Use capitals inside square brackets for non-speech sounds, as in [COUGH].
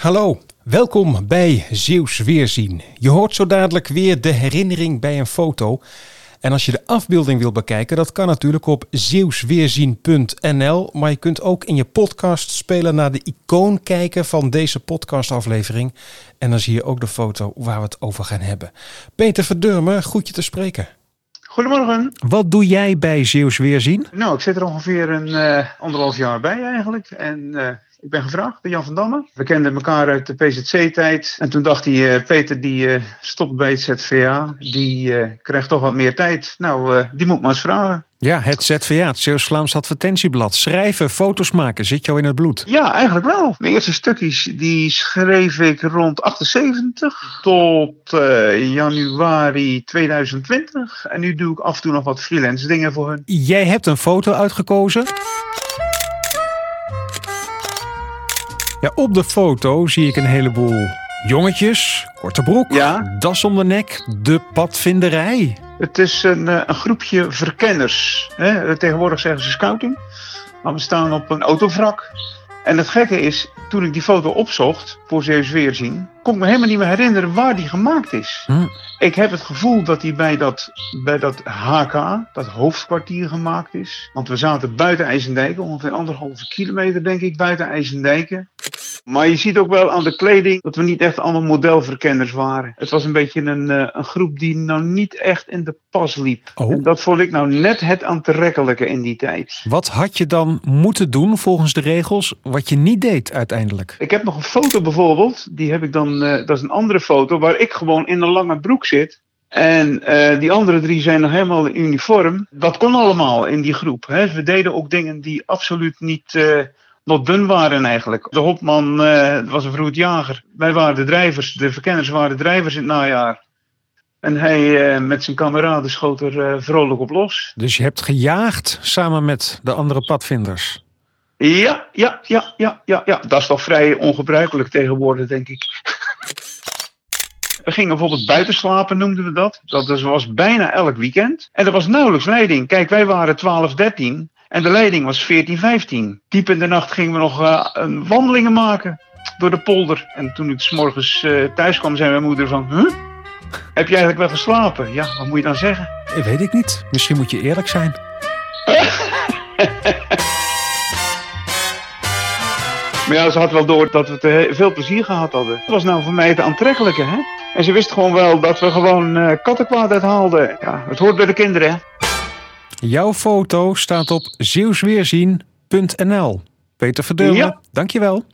Hallo, welkom bij Zeeuws Weerzien. Je hoort zo dadelijk weer de herinnering bij een foto. En als je de afbeelding wil bekijken, dat kan natuurlijk op zeeuwsweerzien.nl. Maar je kunt ook in je podcast spelen naar de icoon kijken van deze podcastaflevering. En dan zie je ook de foto waar we het over gaan hebben. Peter Verdurmen, goed je te spreken. Goedemorgen. Wat doe jij bij Zeeuws Weerzien? Nou, ik zit er ongeveer een uh, anderhalf jaar bij eigenlijk. En uh, ik ben gevraagd door Jan van Damme. We kenden elkaar uit de PZC-tijd. En toen dacht hij, uh, Peter die stopt bij het ZVA. Die krijgt toch wat meer tijd. Nou, die moet maar eens vragen. Ja, het ZVA, het Zeeuws-Vlaams Advertentieblad. Schrijven, foto's maken, zit jou in het bloed? Ja, eigenlijk wel. Mijn eerste stukjes die schreef ik rond 78 tot uh, januari 2020. En nu doe ik af en toe nog wat freelance dingen voor hun. Jij hebt een foto uitgekozen. Ja, op de foto zie ik een heleboel jongetjes, korte broek, ja? das om de nek, de padvinderij. Het is een, een groepje verkenners. Hè? Tegenwoordig zeggen ze scouting. Maar we staan op een autovrak. En het gekke is, toen ik die foto opzocht voor Zeeuws Weerzien, kon ik me helemaal niet meer herinneren waar die gemaakt is. Hm. Ik heb het gevoel dat die bij dat, bij dat HK, dat hoofdkwartier, gemaakt is. Want we zaten buiten IJsendijken, ongeveer anderhalve kilometer denk ik buiten IJsendijken. Maar je ziet ook wel aan de kleding dat we niet echt allemaal modelverkenners waren. Het was een beetje een, uh, een groep die nou niet echt in de pas liep. Oh. En dat vond ik nou net het aantrekkelijke in die tijd. Wat had je dan moeten doen volgens de regels, wat je niet deed uiteindelijk? Ik heb nog een foto bijvoorbeeld, die heb ik dan, uh, dat is een andere foto, waar ik gewoon in een lange broek zit. En uh, die andere drie zijn nog helemaal in uniform. Dat kon allemaal in die groep. Hè. We deden ook dingen die absoluut niet not dun waren eigenlijk. De hopman uh, was een vroeg jager. Wij waren de drijvers. De verkenners waren de drijvers in het najaar. En hij met zijn kameraden schoot er vrolijk op los. Dus je hebt gejaagd samen met de andere padvinders? Ja, ja, ja, ja, ja, ja. Dat is toch vrij ongebruikelijk tegenwoordig, denk ik. We gingen bijvoorbeeld buiten slapen, noemden we dat. Dat was bijna elk weekend. En er was nauwelijks leiding. Kijk, wij waren 12, 13 en de leiding was 14, 15. Diep in de nacht gingen we nog uh, een wandelingen maken door de polder. En toen ik s morgens uh, thuis kwam, zei mijn moeder van... Huh? Heb je eigenlijk wel geslapen? Ja, wat moet je dan zeggen? Ik weet ik niet. Misschien moet je eerlijk zijn. [LAUGHS] Maar ja, ze had wel door dat we te veel plezier gehad hadden. Dat was nou voor mij het aantrekkelijke, hè? En ze wist gewoon wel dat we gewoon uh, kattenkwaad uithaalden. Ja, het hoort bij de kinderen, hè? Jouw foto staat op zeeuwsweerzien.nl. Peter Verdurmen, ja. dankjewel.